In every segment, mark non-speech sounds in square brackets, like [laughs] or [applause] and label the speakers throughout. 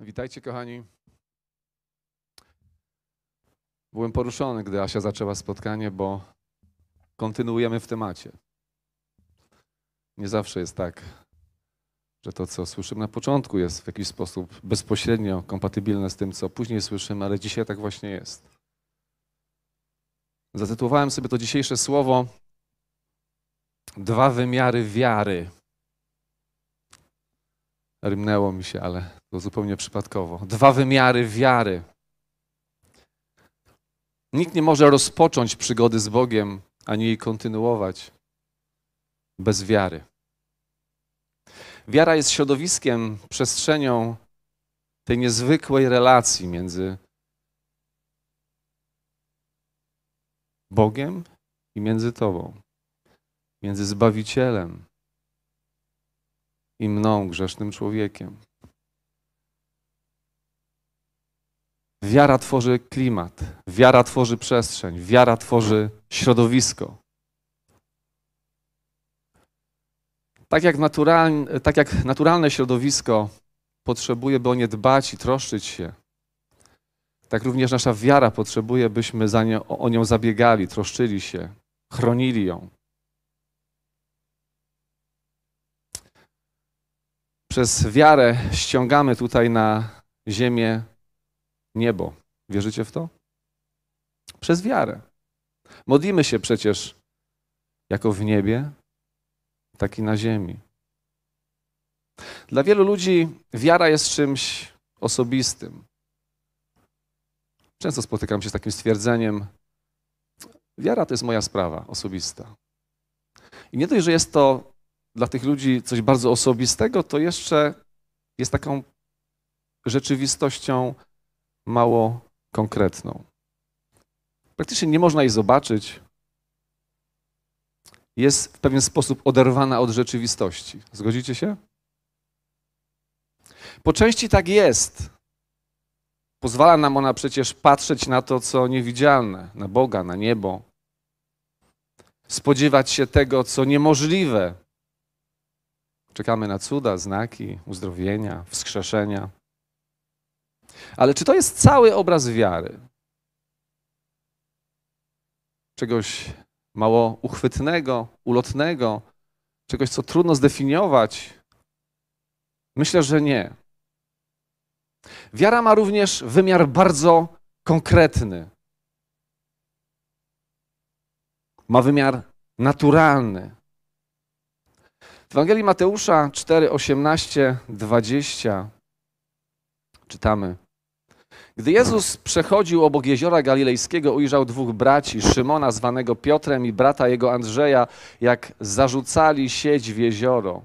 Speaker 1: Witajcie, kochani. Byłem poruszony, gdy Asia zaczęła spotkanie, bo kontynuujemy w temacie. Nie zawsze jest tak, że to, co słyszymy na początku, jest w jakiś sposób bezpośrednio kompatybilne z tym, co później słyszymy, ale dzisiaj tak właśnie jest. Zatytułowałem sobie to dzisiejsze słowo Dwa wymiary wiary. Rymnęło mi się, ale to zupełnie przypadkowo. Dwa wymiary wiary. Nikt nie może rozpocząć przygody z Bogiem, ani jej kontynuować bez wiary. Wiara jest środowiskiem, przestrzenią tej niezwykłej relacji między Bogiem i między Tobą, między Zbawicielem i mną, grzesznym człowiekiem. Wiara tworzy klimat, wiara tworzy przestrzeń, wiara tworzy środowisko. Tak jak, naturalne, tak jak naturalne środowisko potrzebuje, by o nie dbać i troszczyć się, tak również nasza wiara potrzebuje, byśmy za nią, o nią zabiegali, troszczyli się, chronili ją. Przez wiarę ściągamy tutaj na ziemię niebo. Wierzycie w to? Przez wiarę. Modlimy się przecież jako w niebie, tak i na ziemi. Dla wielu ludzi wiara jest czymś osobistym. Często spotykam się z takim stwierdzeniem: Wiara to jest moja sprawa osobista. I nie dość, że jest to dla tych ludzi coś bardzo osobistego, to jeszcze jest taką rzeczywistością mało konkretną. Praktycznie nie można jej zobaczyć. Jest w pewien sposób oderwana od rzeczywistości. Zgodzicie się? Po części tak jest. Pozwala nam ona przecież patrzeć na to, co niewidzialne, na Boga, na niebo. Spodziewać się tego, co niemożliwe. Czekamy na cuda, znaki, uzdrowienia, wskrzeszenia. Ale czy to jest cały obraz wiary? Czegoś mało uchwytnego, ulotnego, czegoś, co trudno zdefiniować? Myślę, że nie. Wiara ma również wymiar bardzo konkretny. Ma wymiar naturalny. W Ewangelii Mateusza 4, 18, 20 czytamy. Gdy Jezus przechodził obok jeziora galilejskiego, ujrzał dwóch braci, Szymona zwanego Piotrem i brata jego Andrzeja, jak zarzucali sieć w jezioro.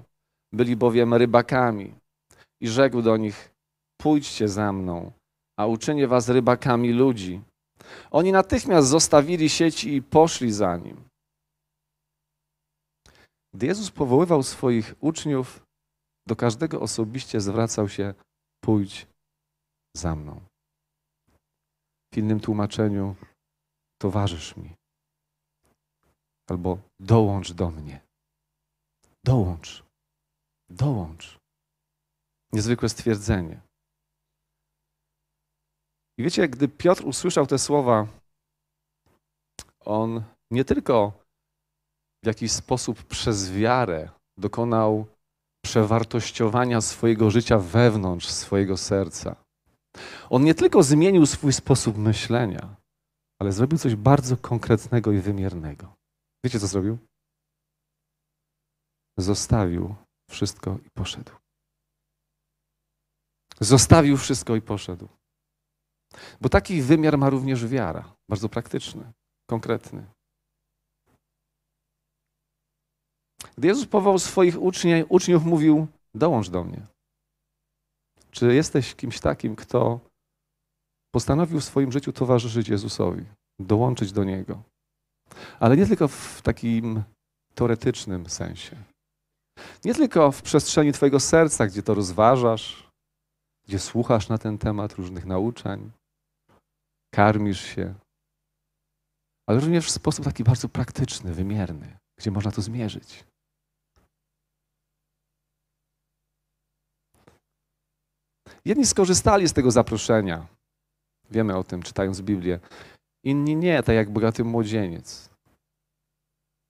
Speaker 1: Byli bowiem rybakami. I rzekł do nich, pójdźcie za mną, a uczynię was rybakami ludzi. Oni natychmiast zostawili sieci i poszli za nim. Gdy Jezus powoływał swoich uczniów, do każdego osobiście zwracał się: pójdź za mną. W innym tłumaczeniu towarzysz mi. Albo dołącz do mnie. Dołącz. Dołącz. Niezwykłe stwierdzenie. I wiecie, gdy Piotr usłyszał te słowa, on nie tylko w jakiś sposób przez wiarę dokonał przewartościowania swojego życia wewnątrz swojego serca. On nie tylko zmienił swój sposób myślenia, ale zrobił coś bardzo konkretnego i wymiernego. Wiecie, co zrobił? Zostawił wszystko i poszedł. Zostawił wszystko i poszedł. Bo taki wymiar ma również wiara, bardzo praktyczny, konkretny. Gdy Jezus powołał swoich uczniów, uczniów mówił: Dołącz do mnie. Czy jesteś kimś takim, kto postanowił w swoim życiu towarzyszyć Jezusowi, dołączyć do Niego? Ale nie tylko w takim teoretycznym sensie. Nie tylko w przestrzeni Twojego serca, gdzie to rozważasz, gdzie słuchasz na ten temat różnych nauczań, karmisz się, ale również w sposób taki bardzo praktyczny, wymierny, gdzie można to zmierzyć. Jedni skorzystali z tego zaproszenia. Wiemy o tym, czytając Biblię. Inni nie, tak jak bogaty młodzieniec.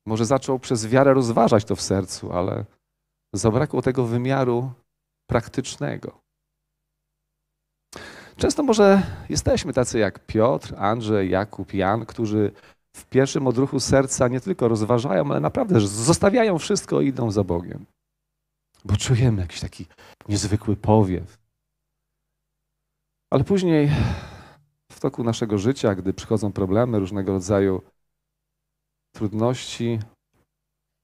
Speaker 1: Może zaczął przez wiarę rozważać to w sercu, ale zabrakło tego wymiaru praktycznego. Często może jesteśmy tacy jak Piotr, Andrzej, Jakub, Jan, którzy w pierwszym odruchu serca nie tylko rozważają, ale naprawdę zostawiają wszystko i idą za Bogiem. Bo czujemy jakiś taki niezwykły powiew. Ale później w toku naszego życia, gdy przychodzą problemy, różnego rodzaju trudności,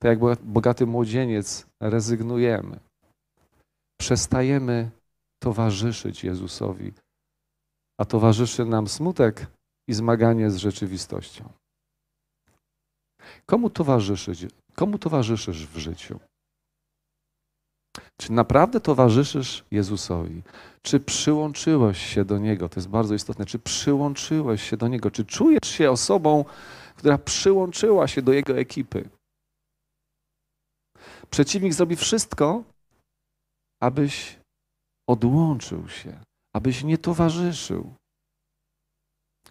Speaker 1: to jak bogaty młodzieniec rezygnujemy. Przestajemy towarzyszyć Jezusowi, a towarzyszy nam smutek i zmaganie z rzeczywistością. Komu towarzyszyć? Komu towarzyszysz w życiu? Czy naprawdę towarzyszysz Jezusowi? Czy przyłączyłeś się do Niego? To jest bardzo istotne. Czy przyłączyłeś się do Niego? Czy czujesz się osobą, która przyłączyła się do Jego ekipy? Przeciwnik zrobi wszystko, abyś odłączył się, abyś nie towarzyszył.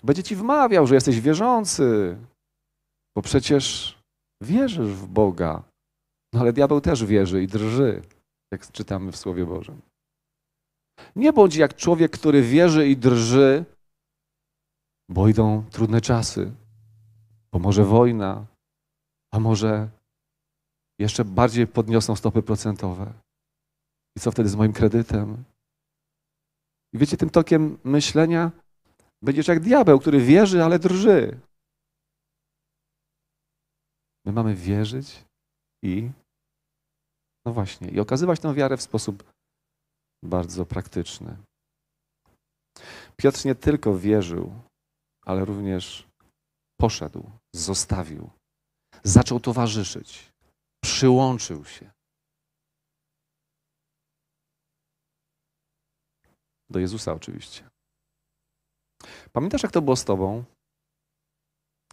Speaker 1: Będzie ci wmawiał, że jesteś wierzący, bo przecież wierzysz w Boga. No ale diabeł też wierzy i drży, jak czytamy w Słowie Bożym. Nie bądź jak człowiek, który wierzy i drży, bo idą trudne czasy, bo może wojna, a może jeszcze bardziej podniosą stopy procentowe. I co wtedy z moim kredytem? I wiecie, tym tokiem myślenia będziesz jak diabeł, który wierzy, ale drży. My mamy wierzyć i, no właśnie, i okazywać tę wiarę w sposób bardzo praktyczny. Piotr nie tylko wierzył, ale również poszedł, zostawił, zaczął towarzyszyć, przyłączył się. Do Jezusa oczywiście. Pamiętasz, jak to było z Tobą,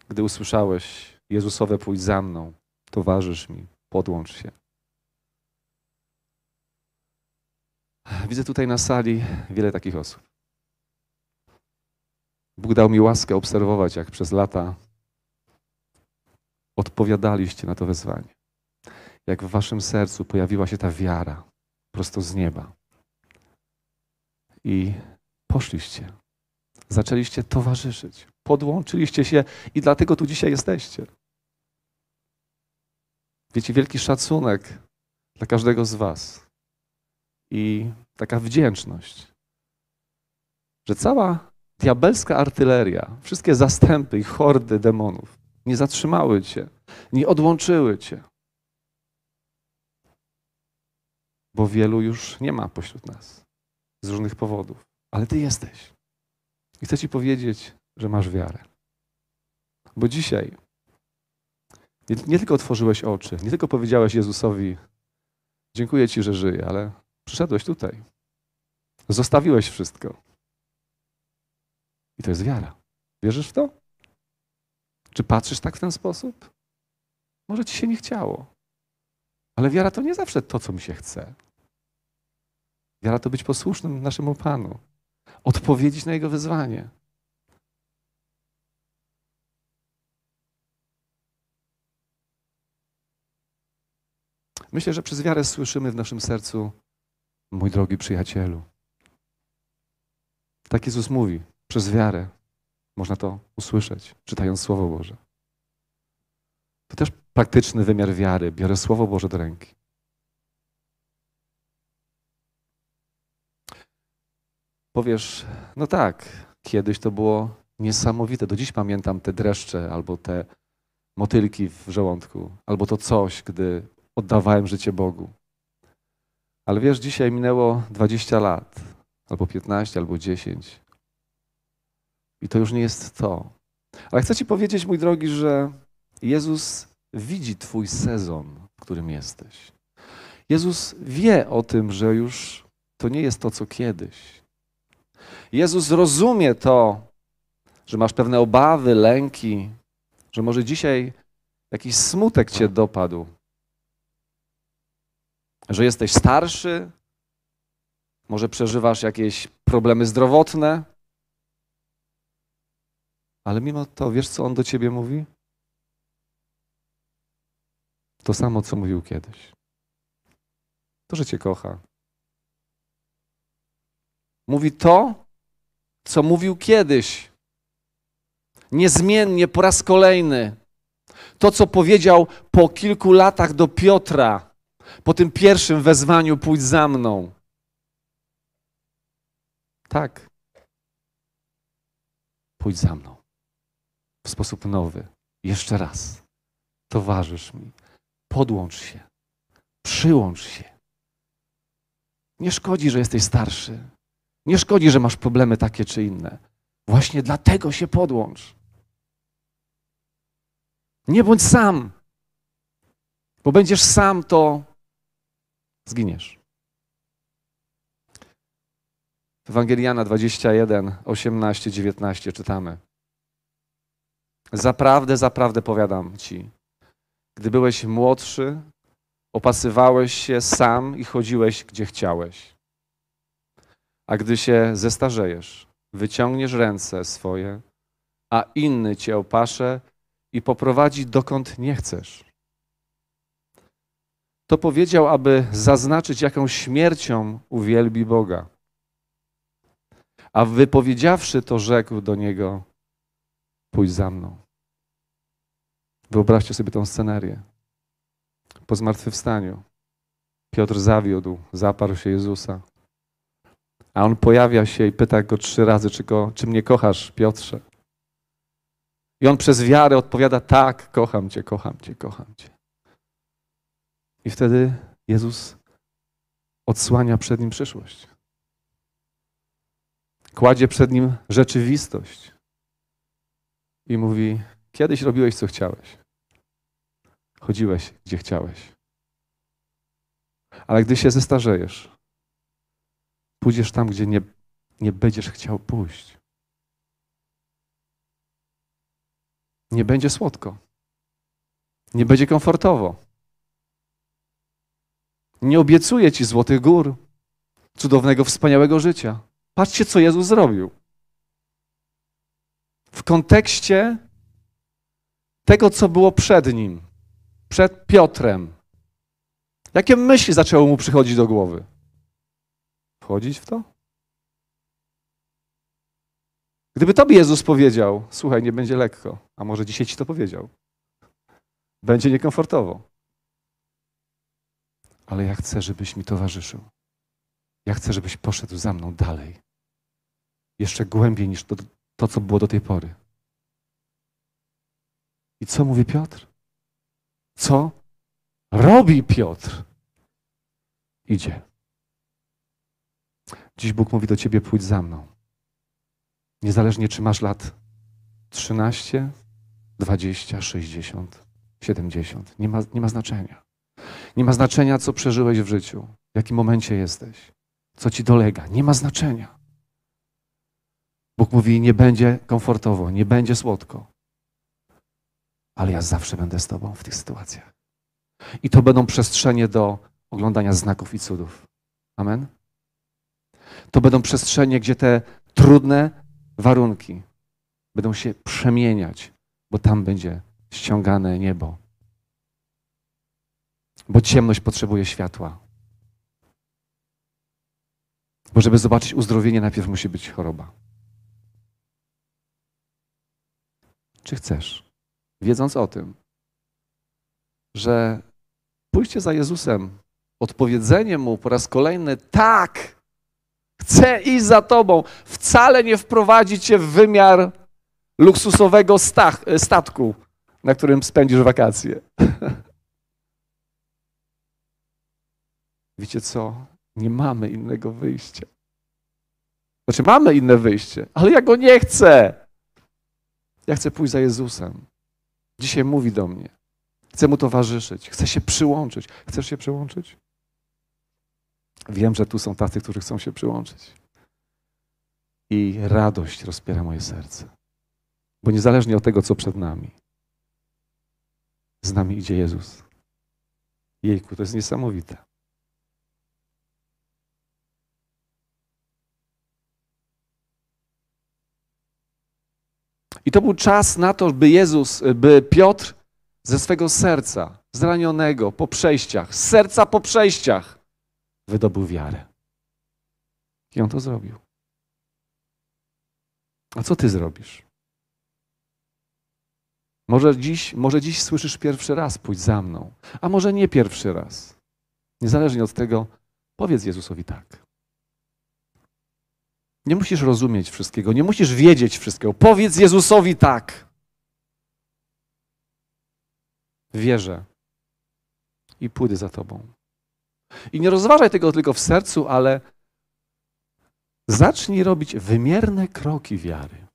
Speaker 1: gdy usłyszałeś Jezusowe pójdź za mną, towarzysz mi, podłącz się. Widzę tutaj na sali wiele takich osób. Bóg dał mi łaskę obserwować, jak przez lata odpowiadaliście na to wezwanie. Jak w waszym sercu pojawiła się ta wiara prosto z nieba. I poszliście. Zaczęliście towarzyszyć. Podłączyliście się i dlatego tu dzisiaj jesteście. Wiecie, wielki szacunek dla każdego z Was i taka wdzięczność, że cała diabelska artyleria, wszystkie zastępy i hordy demonów nie zatrzymały Cię, nie odłączyły Cię. Bo wielu już nie ma pośród nas z różnych powodów, ale Ty jesteś. I chcę Ci powiedzieć, że masz wiarę. Bo dzisiaj nie, nie, tylko otworzyłeś oczy, nie tylko powiedziałeś Jezusowi: Dziękuję Ci, że żyję, ale przyszedłeś tutaj. Zostawiłeś wszystko. I to jest wiara. Wierzysz w to? Czy patrzysz tak w ten sposób? Może Ci się nie chciało. Ale wiara to nie zawsze to, co mi się chce. Wiara to być posłusznym naszemu Panu, odpowiedzieć na Jego wyzwanie. Myślę, że przez wiarę słyszymy w naszym sercu, mój drogi przyjacielu. Tak Jezus mówi, przez wiarę można to usłyszeć, czytając Słowo Boże. To też praktyczny wymiar wiary. Biorę Słowo Boże do ręki. Powiesz, no tak, kiedyś to było niesamowite. Do dziś pamiętam te dreszcze albo te motylki w żołądku, albo to coś, gdy oddawałem życie Bogu. Ale wiesz, dzisiaj minęło 20 lat, albo 15, albo 10. I to już nie jest to. Ale chcę Ci powiedzieć, mój drogi, że Jezus widzi Twój sezon, w którym jesteś. Jezus wie o tym, że już to nie jest to, co kiedyś. Jezus rozumie to, że masz pewne obawy, lęki, że może dzisiaj jakiś smutek cię dopadł, że jesteś starszy, Może przeżywasz jakieś problemy zdrowotne, ale mimo to, wiesz, co on do ciebie mówi? To samo, co mówił kiedyś. To, że cię kocha. Mówi to, co mówił kiedyś. Niezmiennie po raz kolejny. To, co powiedział po kilku latach do Piotra, po tym pierwszym wezwaniu: pójdź za mną. Tak. Pójdź za mną. W sposób nowy. Jeszcze raz. Towarzysz mi. Podłącz się. Przyłącz się. Nie szkodzi, że jesteś starszy. Nie szkodzi, że masz problemy takie czy inne. Właśnie dlatego się podłącz. Nie bądź sam, bo będziesz sam, to zginiesz. W Ewangeliana 21, 18, 19 czytamy. Zaprawdę, zaprawdę powiadam ci, gdy byłeś młodszy, opasywałeś się sam i chodziłeś, gdzie chciałeś. A gdy się zestarzejesz, wyciągniesz ręce swoje, a inny cię opasze i poprowadzi dokąd nie chcesz. To powiedział, aby zaznaczyć, jaką śmiercią uwielbi Boga. A wypowiedziawszy to, rzekł do niego: Pójdź za mną. Wyobraźcie sobie tą scenerię. Po zmartwychwstaniu Piotr zawiódł, zaparł się Jezusa. A on pojawia się i pyta go trzy razy, czy, go, czy mnie kochasz, Piotrze? I on przez wiarę odpowiada: Tak, kocham Cię, kocham Cię, kocham Cię. I wtedy Jezus odsłania przed nim przyszłość. Kładzie przed nim rzeczywistość i mówi: Kiedyś robiłeś, co chciałeś. Chodziłeś, gdzie chciałeś. Ale gdy się zestarzejesz, pójdziesz tam, gdzie nie, nie będziesz chciał pójść. Nie będzie słodko. Nie będzie komfortowo. Nie obiecuję ci złotych gór, cudownego, wspaniałego życia. Patrzcie, co Jezus zrobił. W kontekście tego, co było przed nim, przed Piotrem. Jakie myśli zaczęły mu przychodzić do głowy? Wchodzić w to? Gdyby tobie Jezus powiedział, słuchaj, nie będzie lekko, a może dzisiaj ci to powiedział, będzie niekomfortowo. Ale ja chcę, żebyś mi towarzyszył. Ja chcę, żebyś poszedł za mną dalej. Jeszcze głębiej niż to, to co było do tej pory. I co mówi Piotr? Co robi Piotr? Idzie. Dziś Bóg mówi do ciebie: pójdź za mną. Niezależnie, czy masz lat 13, 20, 60, 70. Nie ma, nie ma znaczenia. Nie ma znaczenia, co przeżyłeś w życiu, w jakim momencie jesteś, co ci dolega. Nie ma znaczenia. Bóg mówi: Nie będzie komfortowo, nie będzie słodko, ale ja zawsze będę z Tobą w tych sytuacjach. I to będą przestrzenie do oglądania znaków i cudów. Amen? To będą przestrzenie, gdzie te trudne warunki będą się przemieniać, bo tam będzie ściągane niebo. Bo ciemność potrzebuje światła. Bo żeby zobaczyć uzdrowienie, najpierw musi być choroba. Czy chcesz, wiedząc o tym, że pójście za Jezusem, odpowiedzenie Mu po raz kolejny tak, chcę iść za Tobą, wcale nie wprowadzi Cię w wymiar luksusowego stach, statku, na którym spędzisz wakacje. [laughs] Wiecie co? Nie mamy innego wyjścia. Znaczy, mamy inne wyjście, ale ja go nie chcę. Ja chcę pójść za Jezusem. Dzisiaj mówi do mnie. Chcę mu towarzyszyć, chcę się przyłączyć. Chcesz się przyłączyć? Wiem, że tu są tacy, którzy chcą się przyłączyć. I radość rozpiera moje serce. Bo niezależnie od tego, co przed nami, z nami idzie Jezus. Jejku, to jest niesamowite. I to był czas na to, by Jezus, by Piotr ze swego serca, zranionego po przejściach, z serca po przejściach, wydobył wiarę. I on to zrobił. A co ty zrobisz? Może dziś, może dziś słyszysz pierwszy raz, pójdź za mną, a może nie pierwszy raz. Niezależnie od tego, powiedz Jezusowi tak. Nie musisz rozumieć wszystkiego, nie musisz wiedzieć wszystkiego. Powiedz Jezusowi tak. Wierzę i pójdę za Tobą. I nie rozważaj tego tylko w sercu, ale zacznij robić wymierne kroki wiary.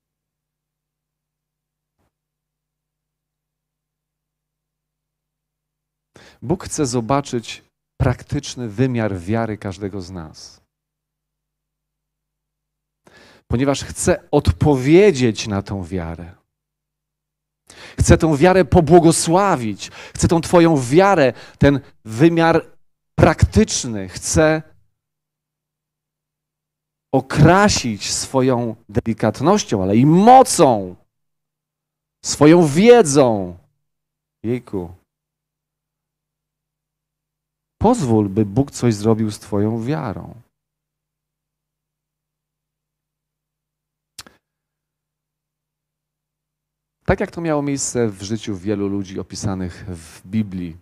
Speaker 1: Bóg chce zobaczyć praktyczny wymiar wiary każdego z nas. Ponieważ chce odpowiedzieć na tą wiarę. Chce tą wiarę pobłogosławić. Chce tą Twoją wiarę, ten wymiar praktyczny, chce okrasić swoją delikatnością, ale i mocą, swoją wiedzą. Jejku. Pozwól, by Bóg coś zrobił z Twoją wiarą. Tak jak to miało miejsce w życiu wielu ludzi opisanych w Biblii.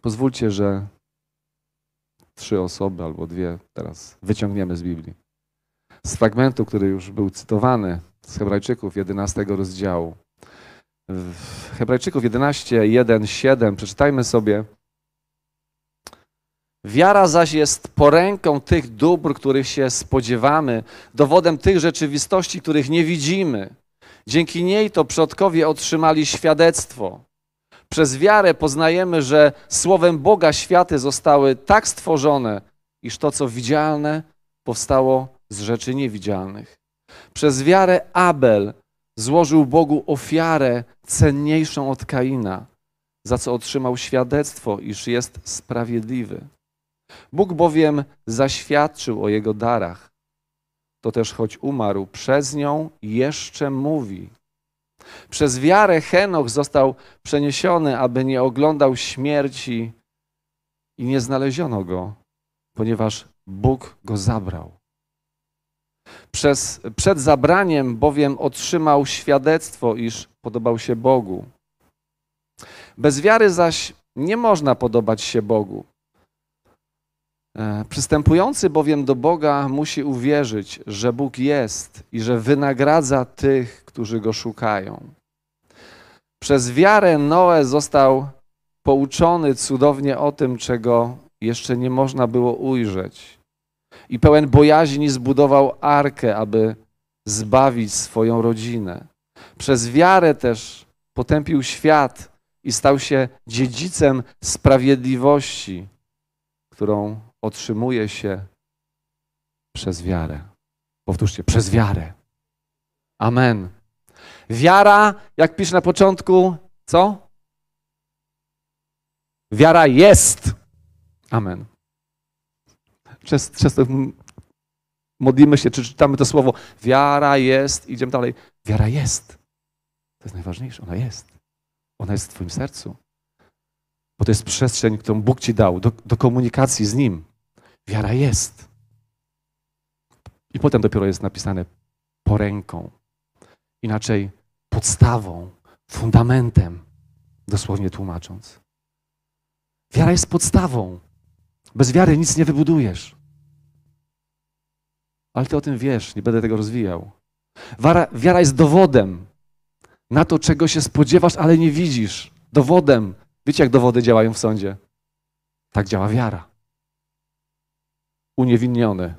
Speaker 1: Pozwólcie, że trzy osoby albo dwie teraz wyciągniemy z Biblii. Z fragmentu, który już był cytowany z Hebrajczyków 11 rozdziału. W Hebrajczyków 11, 1, 7 przeczytajmy sobie. Wiara zaś jest poręką tych dóbr, których się spodziewamy, dowodem tych rzeczywistości, których nie widzimy. Dzięki niej to przodkowie otrzymali świadectwo. Przez wiarę poznajemy, że słowem Boga światy zostały tak stworzone, iż to, co widzialne, powstało z rzeczy niewidzialnych. Przez wiarę Abel złożył Bogu ofiarę cenniejszą od Kaina, za co otrzymał świadectwo, iż jest sprawiedliwy. Bóg bowiem zaświadczył o jego darach to też choć umarł, przez nią jeszcze mówi. Przez wiarę Henoch został przeniesiony, aby nie oglądał śmierci i nie znaleziono go, ponieważ Bóg go zabrał. Przez, przed zabraniem bowiem otrzymał świadectwo, iż podobał się Bogu. Bez wiary zaś nie można podobać się Bogu. E, przystępujący bowiem do Boga musi uwierzyć, że Bóg jest i że wynagradza tych, którzy go szukają. Przez wiarę Noe został pouczony cudownie o tym, czego jeszcze nie można było ujrzeć. I pełen bojaźni zbudował arkę, aby zbawić swoją rodzinę. Przez wiarę też potępił świat i stał się dziedzicem sprawiedliwości, którą otrzymuje się przez wiarę. Powtórzcie, przez wiarę. Amen. Wiara, jak pisze na początku, co? Wiara jest. Amen. Często, często modlimy się, czy czytamy to słowo. Wiara jest, idziemy dalej. Wiara jest. To jest najważniejsze, ona jest. Ona jest w Twoim sercu. Bo to jest przestrzeń, którą Bóg Ci dał do, do komunikacji z Nim. Wiara jest. I potem dopiero jest napisane poręką. Inaczej podstawą, fundamentem, dosłownie tłumacząc. Wiara jest podstawą. Bez wiary nic nie wybudujesz. Ale ty o tym wiesz, nie będę tego rozwijał. Wiara, wiara jest dowodem na to, czego się spodziewasz, ale nie widzisz. Dowodem. Wiecie, jak dowody działają w sądzie? Tak działa wiara uniewinniony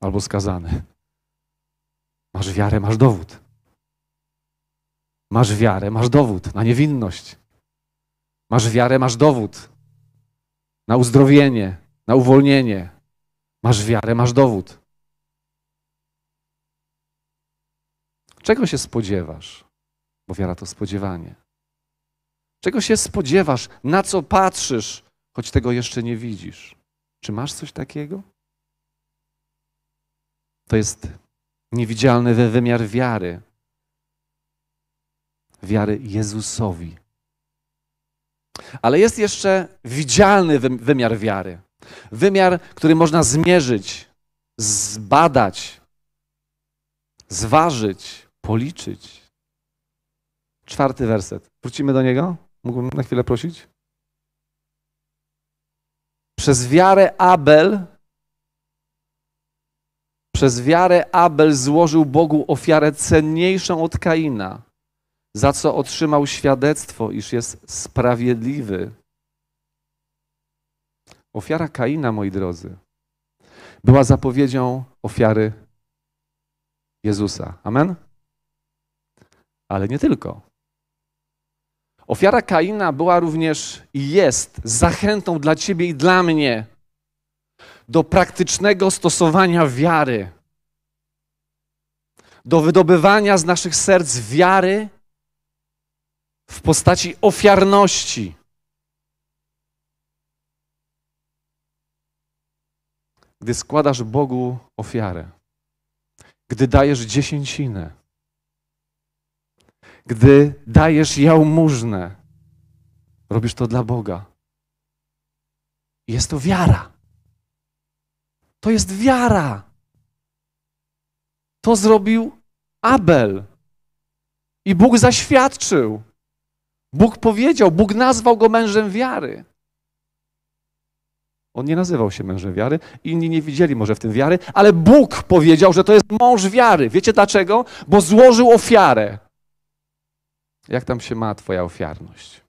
Speaker 1: albo skazany. Masz wiarę, masz dowód. Masz wiarę, masz dowód na niewinność. Masz wiarę, masz dowód na uzdrowienie, na uwolnienie. Masz wiarę, masz dowód. Czego się spodziewasz? Bo wiara to spodziewanie. Czego się spodziewasz? Na co patrzysz, choć tego jeszcze nie widzisz? Czy masz coś takiego? To jest niewidzialny wymiar wiary. wiary Jezusowi. Ale jest jeszcze widzialny wymiar wiary. Wymiar, który można zmierzyć, zbadać, zważyć, policzyć. Czwarty werset. Wrócimy do niego? Mógłbym na chwilę prosić? Przez wiarę Abel przez wiarę Abel złożył Bogu ofiarę cenniejszą od Kaina, za co otrzymał świadectwo, iż jest sprawiedliwy. Ofiara Kaina, moi drodzy, była zapowiedzią ofiary Jezusa. Amen? Ale nie tylko. Ofiara Kaina była również i jest zachętą dla ciebie i dla mnie do praktycznego stosowania wiary, do wydobywania z naszych serc wiary w postaci ofiarności. Gdy składasz Bogu ofiarę, gdy dajesz dziesięcinę, gdy dajesz jałmużnę, robisz to dla Boga. Jest to wiara. To jest wiara. To zrobił Abel. I Bóg zaświadczył. Bóg powiedział, Bóg nazwał go mężem wiary. On nie nazywał się mężem wiary, inni nie widzieli może w tym wiary, ale Bóg powiedział, że to jest mąż wiary. Wiecie dlaczego? Bo złożył ofiarę. Jak tam się ma Twoja ofiarność?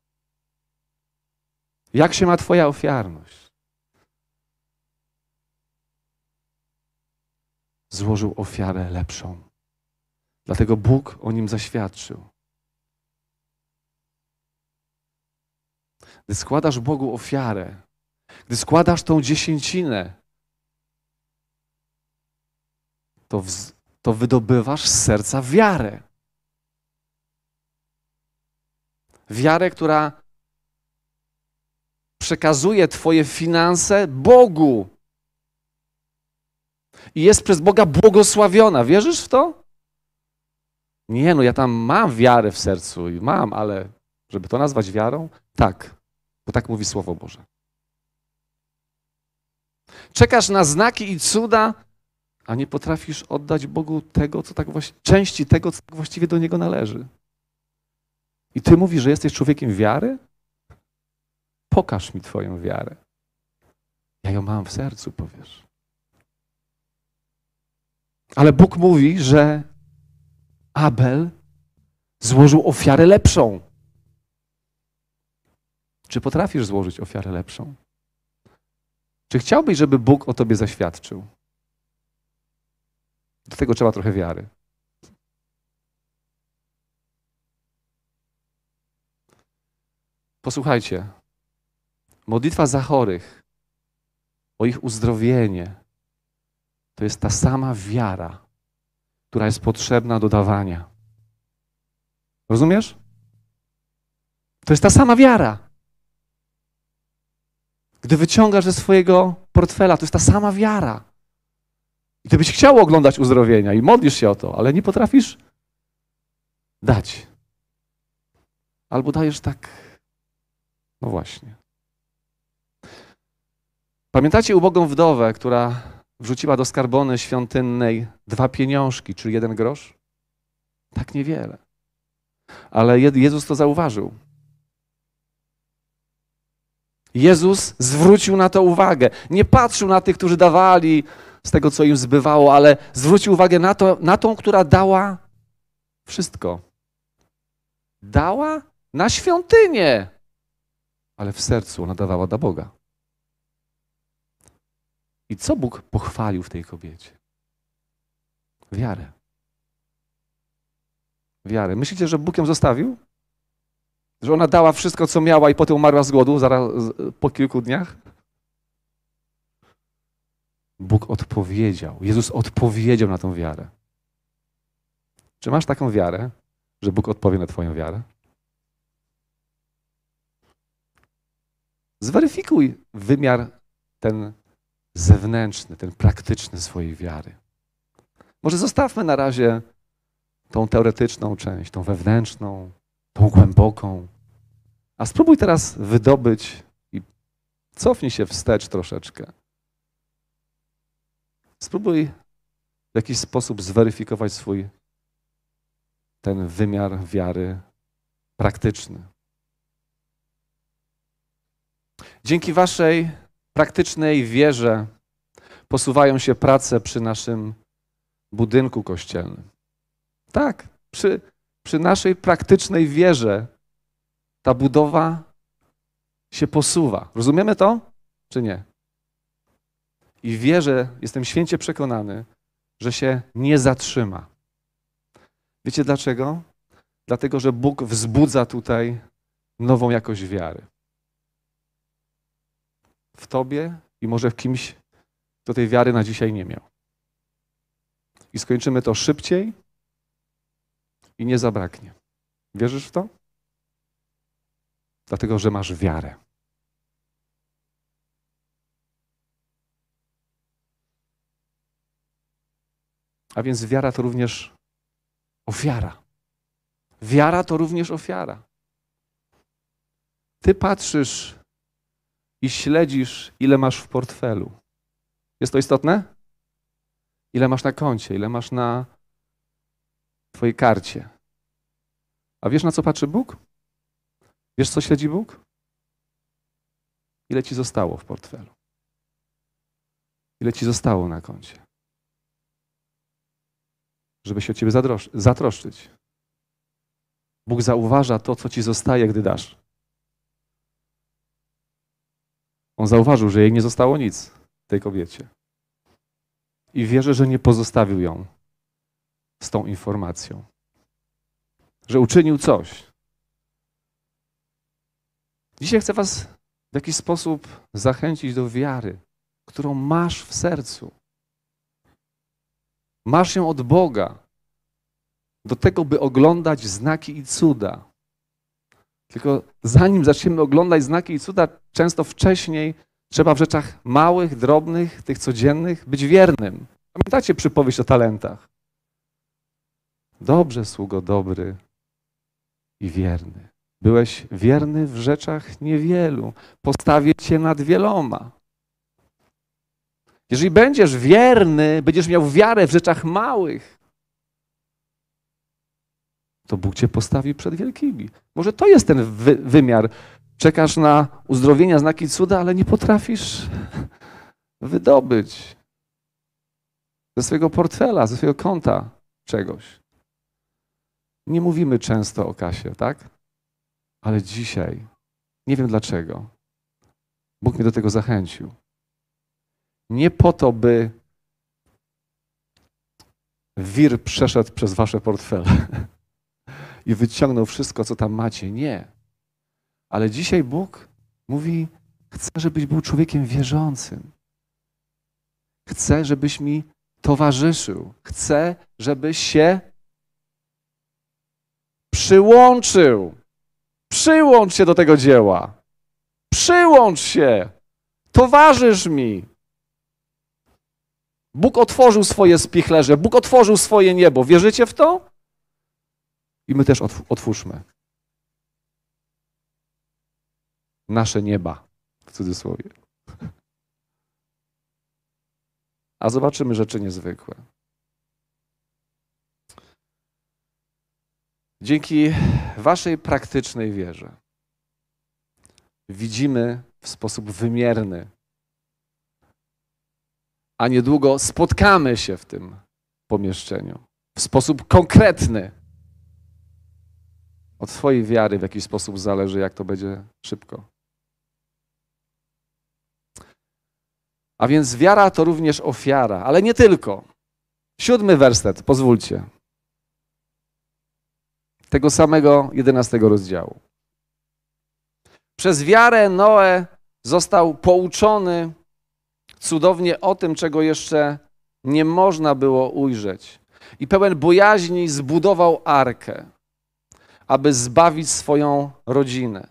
Speaker 1: Jak się ma Twoja ofiarność? Złożył ofiarę lepszą. Dlatego Bóg o nim zaświadczył. Gdy składasz Bogu ofiarę, gdy składasz tą dziesięcinę, to, w, to wydobywasz z serca wiarę. Wiarę, która przekazuje Twoje finanse Bogu. I jest przez Boga błogosławiona. Wierzysz w to? Nie, no ja tam mam wiarę w sercu i mam, ale żeby to nazwać wiarą? Tak, bo tak mówi Słowo Boże. Czekasz na znaki i cuda, a nie potrafisz oddać Bogu tego, co tak części tego, co tak właściwie do Niego należy. I Ty mówisz, że jesteś człowiekiem wiary? Pokaż mi Twoją wiarę. Ja ją mam w sercu, powiesz. Ale Bóg mówi, że Abel złożył ofiarę lepszą. Czy potrafisz złożyć ofiarę lepszą? Czy chciałbyś, żeby Bóg o tobie zaświadczył? Do tego trzeba trochę wiary. Posłuchajcie. Modlitwa za chorych, o ich uzdrowienie, to jest ta sama wiara, która jest potrzebna do dawania. Rozumiesz? To jest ta sama wiara. Gdy wyciągasz ze swojego portfela, to jest ta sama wiara. I ty byś chciał oglądać uzdrowienia i modlisz się o to, ale nie potrafisz dać. Albo dajesz tak, no właśnie. Pamiętacie ubogą wdowę, która wrzuciła do skarbony świątynnej dwa pieniążki, czyli jeden grosz? Tak niewiele. Ale Jezus to zauważył. Jezus zwrócił na to uwagę. Nie patrzył na tych, którzy dawali z tego, co im zbywało, ale zwrócił uwagę na, to, na tą, która dała wszystko. Dała na świątynię, ale w sercu ona dawała dla Boga. I co Bóg pochwalił w tej kobiecie? Wiarę. Wiarę. Myślicie, że Bóg ją zostawił? Że ona dała wszystko, co miała i potem umarła z głodu zaraz po kilku dniach? Bóg odpowiedział. Jezus odpowiedział na tą wiarę. Czy masz taką wiarę, że Bóg odpowie na Twoją wiarę? Zweryfikuj wymiar ten zewnętrzny, ten praktyczny swojej wiary. Może zostawmy na razie tą teoretyczną część, tą wewnętrzną, tą głęboką. A spróbuj teraz wydobyć i cofnij się wstecz troszeczkę. Spróbuj w jakiś sposób zweryfikować swój ten wymiar wiary praktyczny. Dzięki Waszej praktycznej wierze posuwają się prace przy naszym budynku kościelnym. Tak, przy, przy naszej praktycznej wierze ta budowa się posuwa. Rozumiemy to, czy nie? I wierzę, jestem święcie przekonany, że się nie zatrzyma. Wiecie dlaczego? Dlatego, że Bóg wzbudza tutaj nową jakość wiary. W tobie i może w kimś, kto tej wiary na dzisiaj nie miał. I skończymy to szybciej i nie zabraknie. Wierzysz w to? Dlatego, że masz wiarę. A więc wiara to również ofiara. Wiara to również ofiara. Ty patrzysz i śledzisz, ile masz w portfelu. Jest to istotne? Ile masz na koncie, ile masz na Twojej karcie. A wiesz, na co patrzy Bóg? Wiesz, co śledzi Bóg? Ile ci zostało w portfelu? Ile ci zostało na koncie? Żeby się o ciebie zatroszczyć. Bóg zauważa to, co ci zostaje, gdy dasz. On zauważył, że jej nie zostało nic, tej kobiecie. I wierzę, że nie pozostawił ją z tą informacją. Że uczynił coś. Dzisiaj chcę Was w jakiś sposób zachęcić do wiary, którą masz w sercu. Masz ją od Boga do tego, by oglądać znaki i cuda. Tylko zanim zaczniemy oglądać znaki i cuda, często wcześniej trzeba w rzeczach małych, drobnych, tych codziennych być wiernym. Pamiętacie przypowieść o talentach? Dobrze, sługo dobry i wierny. Byłeś wierny w rzeczach niewielu. Postawię cię nad wieloma. Jeżeli będziesz wierny, będziesz miał wiarę w rzeczach małych, to Bóg cię postawi przed wielkimi. Może to jest ten wy wymiar. Czekasz na uzdrowienia, znaki cuda, ale nie potrafisz wydobyć ze swojego portfela, ze swojego konta czegoś. Nie mówimy często o kasie, tak? Ale dzisiaj, nie wiem dlaczego, Bóg mnie do tego zachęcił. Nie po to, by wir przeszedł przez wasze portfele [laughs] i wyciągnął wszystko, co tam macie. Nie. Ale dzisiaj Bóg mówi: Chcę, żebyś był człowiekiem wierzącym. Chcę, żebyś mi towarzyszył. Chcę, żebyś się przyłączył. Przyłącz się do tego dzieła. Przyłącz się. Towarzysz mi. Bóg otworzył swoje spichlerze, Bóg otworzył swoje niebo. Wierzycie w to? I my też otwórzmy nasze nieba, w cudzysłowie. A zobaczymy rzeczy niezwykłe. Dzięki Waszej praktycznej wierze widzimy w sposób wymierny, a niedługo spotkamy się w tym pomieszczeniu w sposób konkretny od Twojej wiary w jakiś sposób zależy, jak to będzie szybko. A więc wiara to również ofiara, ale nie tylko. Siódmy werset, pozwólcie. Tego samego jedenastego rozdziału. Przez wiarę Noe został pouczony cudownie o tym, czego jeszcze nie można było ujrzeć. I pełen bojaźni zbudował arkę aby zbawić swoją rodzinę.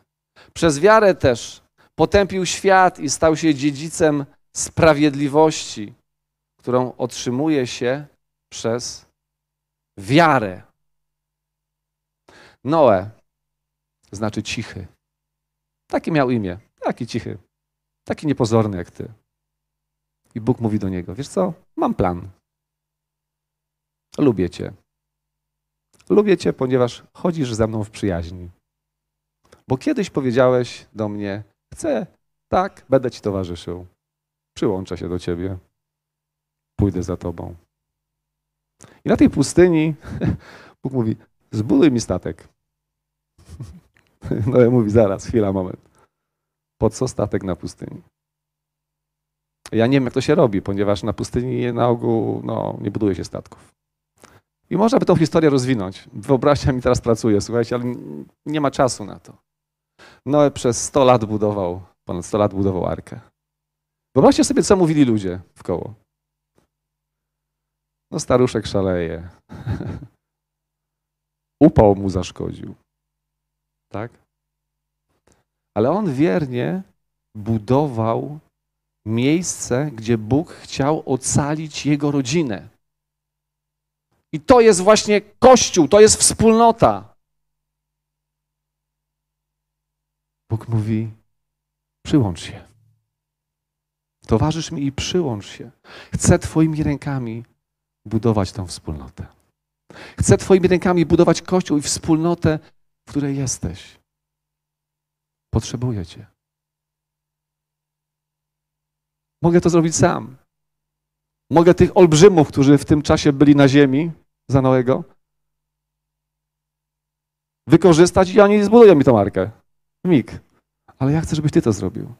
Speaker 1: Przez wiarę też potępił świat i stał się dziedzicem sprawiedliwości, którą otrzymuje się przez wiarę. Noe znaczy cichy. Taki miał imię, taki cichy, taki niepozorny jak ty. I Bóg mówi do niego: Wiesz co, mam plan. Lubię cię. Lubię cię, ponieważ chodzisz ze mną w przyjaźni. Bo kiedyś powiedziałeś do mnie: Chcę, tak, będę ci towarzyszył. Przyłączę się do ciebie. Pójdę za tobą. I na tej pustyni [laughs] Bóg mówi: Zbuduj mi statek. [laughs] No ja mówi: Zaraz, chwila, moment. Po co statek na pustyni? Ja nie wiem, jak to się robi, ponieważ na pustyni na ogół no, nie buduje się statków. I można by tą historię rozwinąć. Wyobraźnia mi teraz pracuje, słuchajcie, ale nie ma czasu na to. Noe przez 100 lat budował, ponad 100 lat budował arkę. Wyobraźcie sobie, co mówili ludzie w koło. No staruszek szaleje. [laughs] Upał mu zaszkodził. Tak? Ale on wiernie budował miejsce, gdzie Bóg chciał ocalić jego rodzinę. I to jest właśnie Kościół, to jest wspólnota. Bóg mówi: przyłącz się. Towarzysz mi i przyłącz się. Chcę Twoimi rękami budować tę wspólnotę. Chcę Twoimi rękami budować Kościół i wspólnotę, w której jesteś. Potrzebuję Cię. Mogę to zrobić sam. Mogę tych olbrzymów, którzy w tym czasie byli na ziemi, za Noego, wykorzystać i oni zbudują mi tą arkę. Mig. Ale ja chcę, żebyś Ty to zrobił.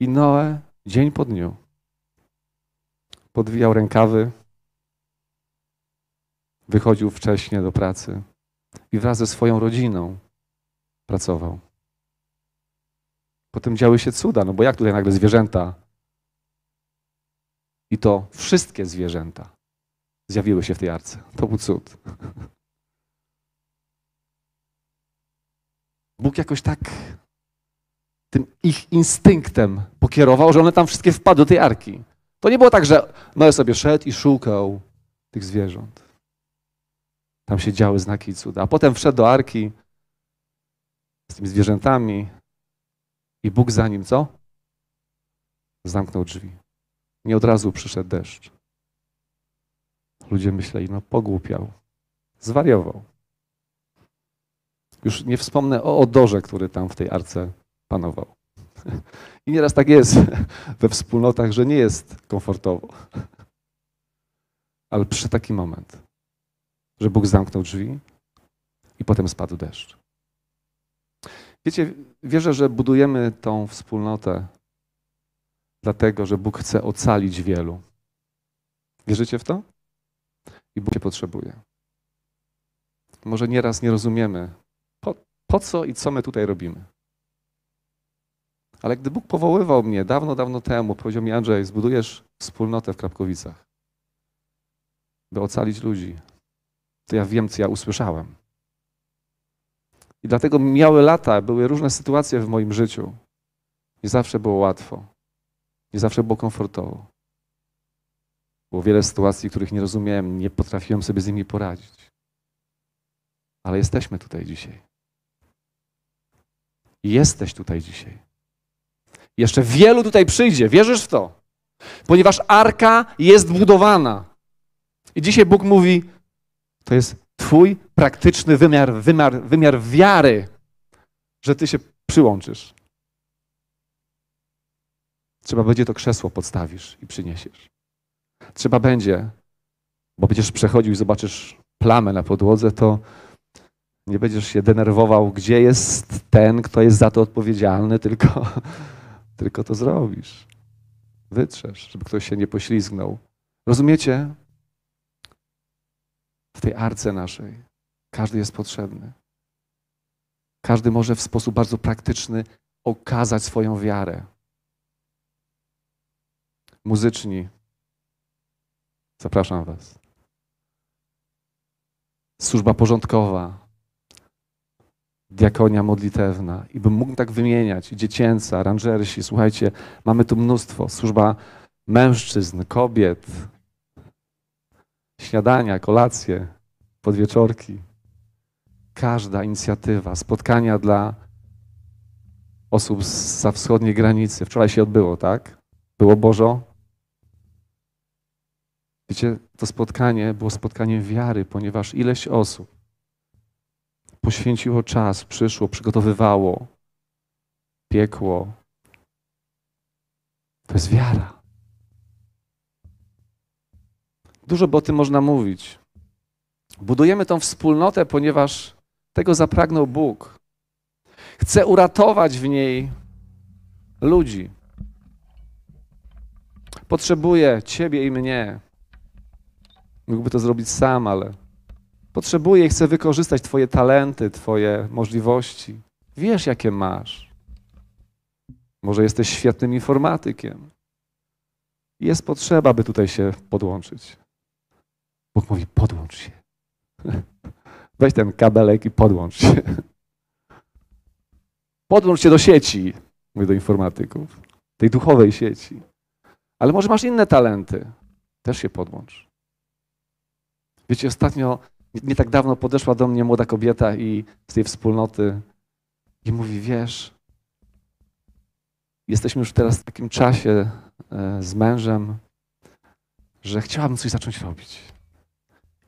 Speaker 1: I Noe dzień po dniu podwijał rękawy, wychodził wcześnie do pracy i wraz ze swoją rodziną pracował. Potem działy się cuda, no bo jak tutaj nagle zwierzęta i to wszystkie zwierzęta zjawiły się w tej arce. To był cud. Bóg jakoś tak tym ich instynktem pokierował, że one tam wszystkie wpadły do tej arki. To nie było tak, że Noe sobie szedł i szukał tych zwierząt. Tam się działy znaki i cuda. A potem wszedł do arki z tymi zwierzętami i Bóg za nim co? Zamknął drzwi. Nie od razu przyszedł deszcz. Ludzie myśleli, no pogłupiał, zwariował. Już nie wspomnę o odorze, który tam w tej arce panował. [laughs] I nieraz tak jest [laughs] we wspólnotach, że nie jest komfortowo. Ale przyszedł taki moment, że Bóg zamknął drzwi i potem spadł deszcz. Wiecie, wierzę, że budujemy tą wspólnotę dlatego, że Bóg chce ocalić wielu. Wierzycie w to? I Bóg cię potrzebuje. Może nieraz nie rozumiemy, po, po co i co my tutaj robimy. Ale gdy Bóg powoływał mnie dawno, dawno temu, powiedział mi Andrzej, zbudujesz wspólnotę w Krapkowicach, by ocalić ludzi, to ja wiem, co ja usłyszałem. I dlatego miały lata, były różne sytuacje w moim życiu. Nie zawsze było łatwo. Nie zawsze było komfortowo. Było wiele sytuacji, których nie rozumiałem, nie potrafiłem sobie z nimi poradzić. Ale jesteśmy tutaj dzisiaj. Jesteś tutaj dzisiaj. Jeszcze wielu tutaj przyjdzie. Wierzysz w to? Ponieważ arka jest budowana. I dzisiaj Bóg mówi: To jest Twój praktyczny wymiar, wymiar, wymiar wiary, że Ty się przyłączysz. Trzeba będzie to krzesło podstawisz i przyniesiesz. Trzeba będzie, bo będziesz przechodził i zobaczysz plamę na podłodze, to nie będziesz się denerwował, gdzie jest ten, kto jest za to odpowiedzialny, [laughs] tylko, tylko to zrobisz. Wytrzesz, żeby ktoś się nie poślizgnął. Rozumiecie? W tej arce naszej każdy jest potrzebny. Każdy może w sposób bardzo praktyczny okazać swoją wiarę. Muzyczni, zapraszam Was. Służba porządkowa, diakonia modlitewna i bym mógł tak wymieniać, dziecięca, aranżersi, słuchajcie, mamy tu mnóstwo. Służba mężczyzn, kobiet, śniadania, kolacje, podwieczorki. każda inicjatywa, spotkania dla osób za wschodniej granicy. Wczoraj się odbyło, tak? Było Bożo? Wiecie, to spotkanie było spotkaniem wiary, ponieważ ileś osób poświęciło czas, przyszło, przygotowywało, piekło. To jest wiara. Dużo by o tym można mówić. Budujemy tą wspólnotę, ponieważ tego zapragnął Bóg. Chce uratować w niej ludzi. Potrzebuje Ciebie i mnie. Mógłby to zrobić sam, ale potrzebuje i chce wykorzystać Twoje talenty, Twoje możliwości. Wiesz, jakie masz. Może jesteś świetnym informatykiem. Jest potrzeba, by tutaj się podłączyć. Bóg mówi: podłącz się. [laughs] Weź ten kabelek i podłącz się. [laughs] Podłącz się do sieci, mówię do informatyków, tej duchowej sieci. Ale może masz inne talenty, też się podłącz. Wiecie, ostatnio, nie, nie tak dawno podeszła do mnie młoda kobieta i z tej wspólnoty i mówi, wiesz, jesteśmy już teraz w takim czasie e, z mężem, że chciałabym coś zacząć robić.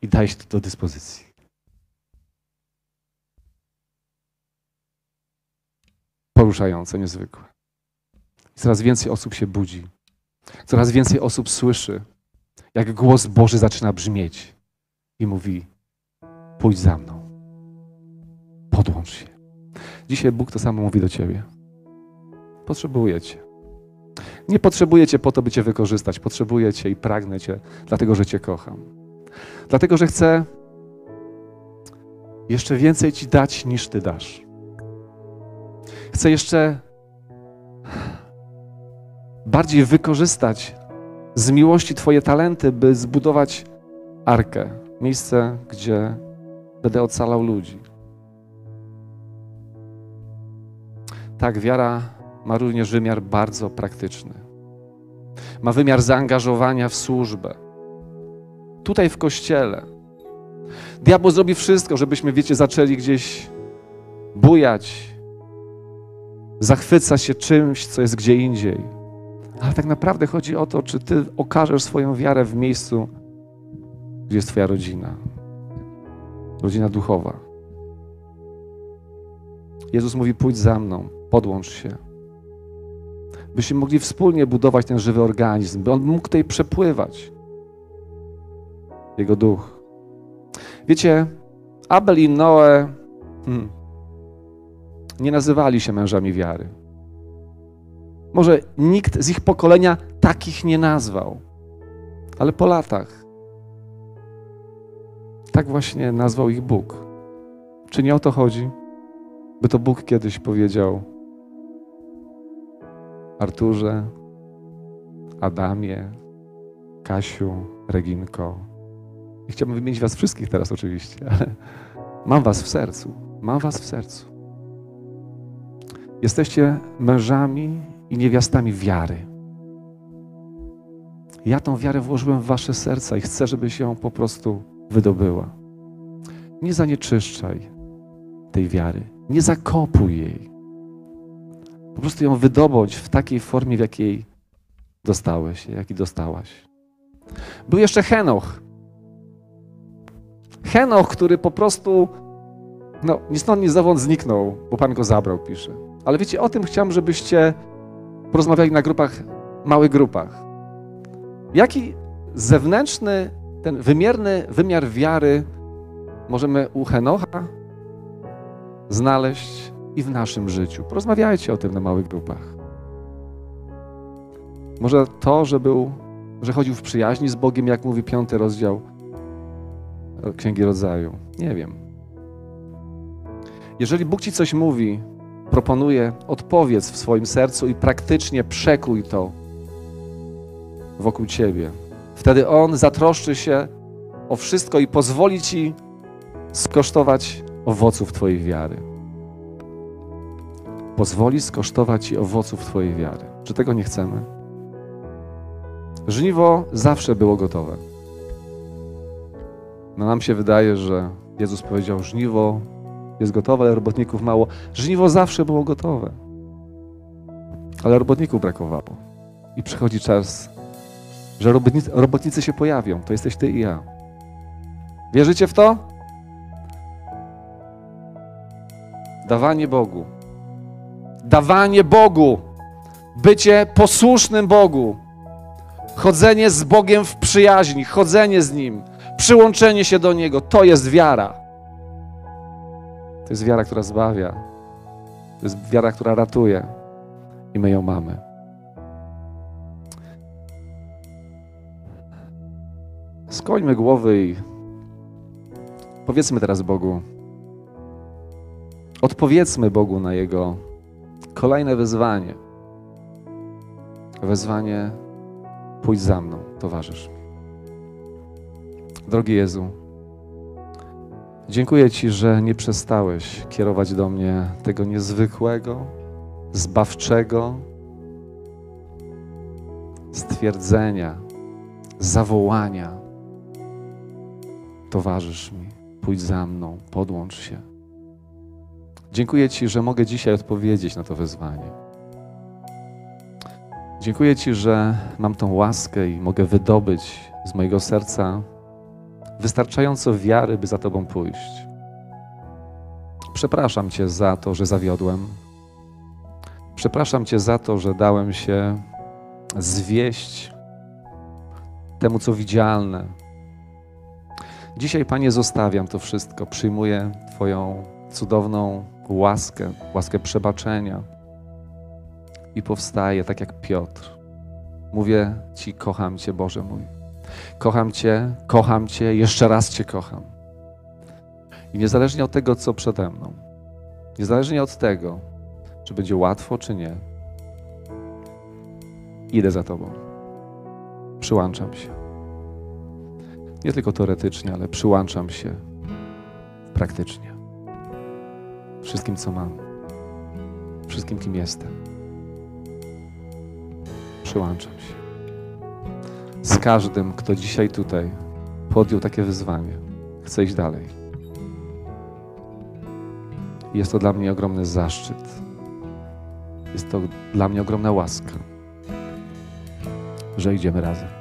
Speaker 1: I daje się to do dyspozycji. Poruszające, niezwykłe. Coraz więcej osób się budzi. Coraz więcej osób słyszy, jak głos Boży zaczyna brzmieć i mówi: Pójdź za mną, podłącz się. Dzisiaj Bóg to samo mówi do ciebie. Potrzebuję cię. Nie potrzebuję cię po to, by cię wykorzystać. Potrzebuję cię i pragnę cię, dlatego że cię kocham. Dlatego że chcę jeszcze więcej ci dać, niż ty dasz. Chcę jeszcze bardziej wykorzystać z miłości Twoje talenty, by zbudować arkę, miejsce, gdzie będę ocalał ludzi. Tak, wiara ma również wymiar bardzo praktyczny. Ma wymiar zaangażowania w służbę. Tutaj w kościele. Diabeł zrobi wszystko, żebyśmy, wiecie, zaczęli gdzieś bujać, zachwycać się czymś, co jest gdzie indziej. Ale tak naprawdę chodzi o to, czy ty okażesz swoją wiarę w miejscu, gdzie jest Twoja rodzina. Rodzina duchowa. Jezus mówi: pójdź za mną, podłącz się. Byśmy mogli wspólnie budować ten żywy organizm, by on mógł tutaj przepływać. Jego duch. Wiecie, Abel i Noe hmm, nie nazywali się mężami wiary. Może nikt z ich pokolenia takich nie nazwał, ale po latach tak właśnie nazwał ich Bóg. Czy nie o to chodzi? By to Bóg kiedyś powiedział Arturze, Adamie, Kasiu, Reginko. I chciałbym wymienić was wszystkich teraz oczywiście, [laughs] ale mam was w sercu. Mam was w sercu. Jesteście mężami i niewiastami wiary. Ja tą wiarę włożyłem w wasze serca i chcę, żebyś ją po prostu wydobyła. Nie zanieczyszczaj tej wiary. Nie zakopuj jej. Po prostu ją wydobądź w takiej formie, w jakiej dostałeś, jakiej dostałaś. Był jeszcze Henoch. Henoch, który po prostu no, ni stąd, ni zowąd zniknął, bo Pan go zabrał, pisze. Ale wiecie, o tym chciałem, żebyście porozmawiali na grupach, małych grupach. Jaki zewnętrzny, ten wymierny wymiar wiary możemy u Henocha znaleźć i w naszym życiu. Porozmawiajcie o tym na małych grupach. Może to, że był, że chodził w przyjaźni z Bogiem, jak mówi piąty rozdział Księgi Rodzaju. Nie wiem. Jeżeli Bóg ci coś mówi, proponuje, odpowiedz w swoim sercu i praktycznie przekuj to wokół ciebie. Wtedy On zatroszczy się o wszystko i pozwoli ci skosztować owoców Twojej wiary. Pozwoli skosztować Ci owoców Twojej wiary. Czy tego nie chcemy? Żniwo zawsze było gotowe. No nam się wydaje, że Jezus powiedział: Żniwo jest gotowe, ale robotników mało. Żniwo zawsze było gotowe, ale robotników brakowało. I przychodzi czas, że robotnicy, się pojawią. To jesteś ty i ja. Wierzycie w to? Dawanie Bogu. Dawanie Bogu. Bycie posłusznym Bogu. Chodzenie z Bogiem w przyjaźni, chodzenie z Nim, przyłączenie się do Niego, to jest wiara. To jest wiara, która zbawia. To jest wiara, która ratuje. I my ją mamy. Skońmy głowy i powiedzmy teraz Bogu. Odpowiedzmy Bogu na Jego kolejne wezwanie. Wezwanie pójdź za mną, towarzysz. Drogi Jezu, dziękuję Ci, że nie przestałeś kierować do mnie tego niezwykłego, zbawczego stwierdzenia, zawołania. Towarzysz mi, pójdź za mną, podłącz się. Dziękuję Ci, że mogę dzisiaj odpowiedzieć na to wezwanie. Dziękuję Ci, że mam tą łaskę i mogę wydobyć z mojego serca wystarczająco wiary, by za Tobą pójść. Przepraszam Cię za to, że zawiodłem. Przepraszam Cię za to, że dałem się zwieść temu, co widzialne. Dzisiaj, Panie, zostawiam to wszystko. Przyjmuję Twoją cudowną łaskę, łaskę przebaczenia i powstaję tak jak Piotr. Mówię Ci, kocham Cię, Boże mój. Kocham Cię, kocham Cię, jeszcze raz Cię kocham. I niezależnie od tego, co przede mną, niezależnie od tego, czy będzie łatwo, czy nie, idę za Tobą. Przyłączam się. Nie tylko teoretycznie, ale przyłączam się praktycznie. Wszystkim, co mam. Wszystkim, kim jestem. Przyłączam się. Z każdym, kto dzisiaj tutaj podjął takie wyzwanie, chcę iść dalej. Jest to dla mnie ogromny zaszczyt. Jest to dla mnie ogromna łaska, że idziemy razem.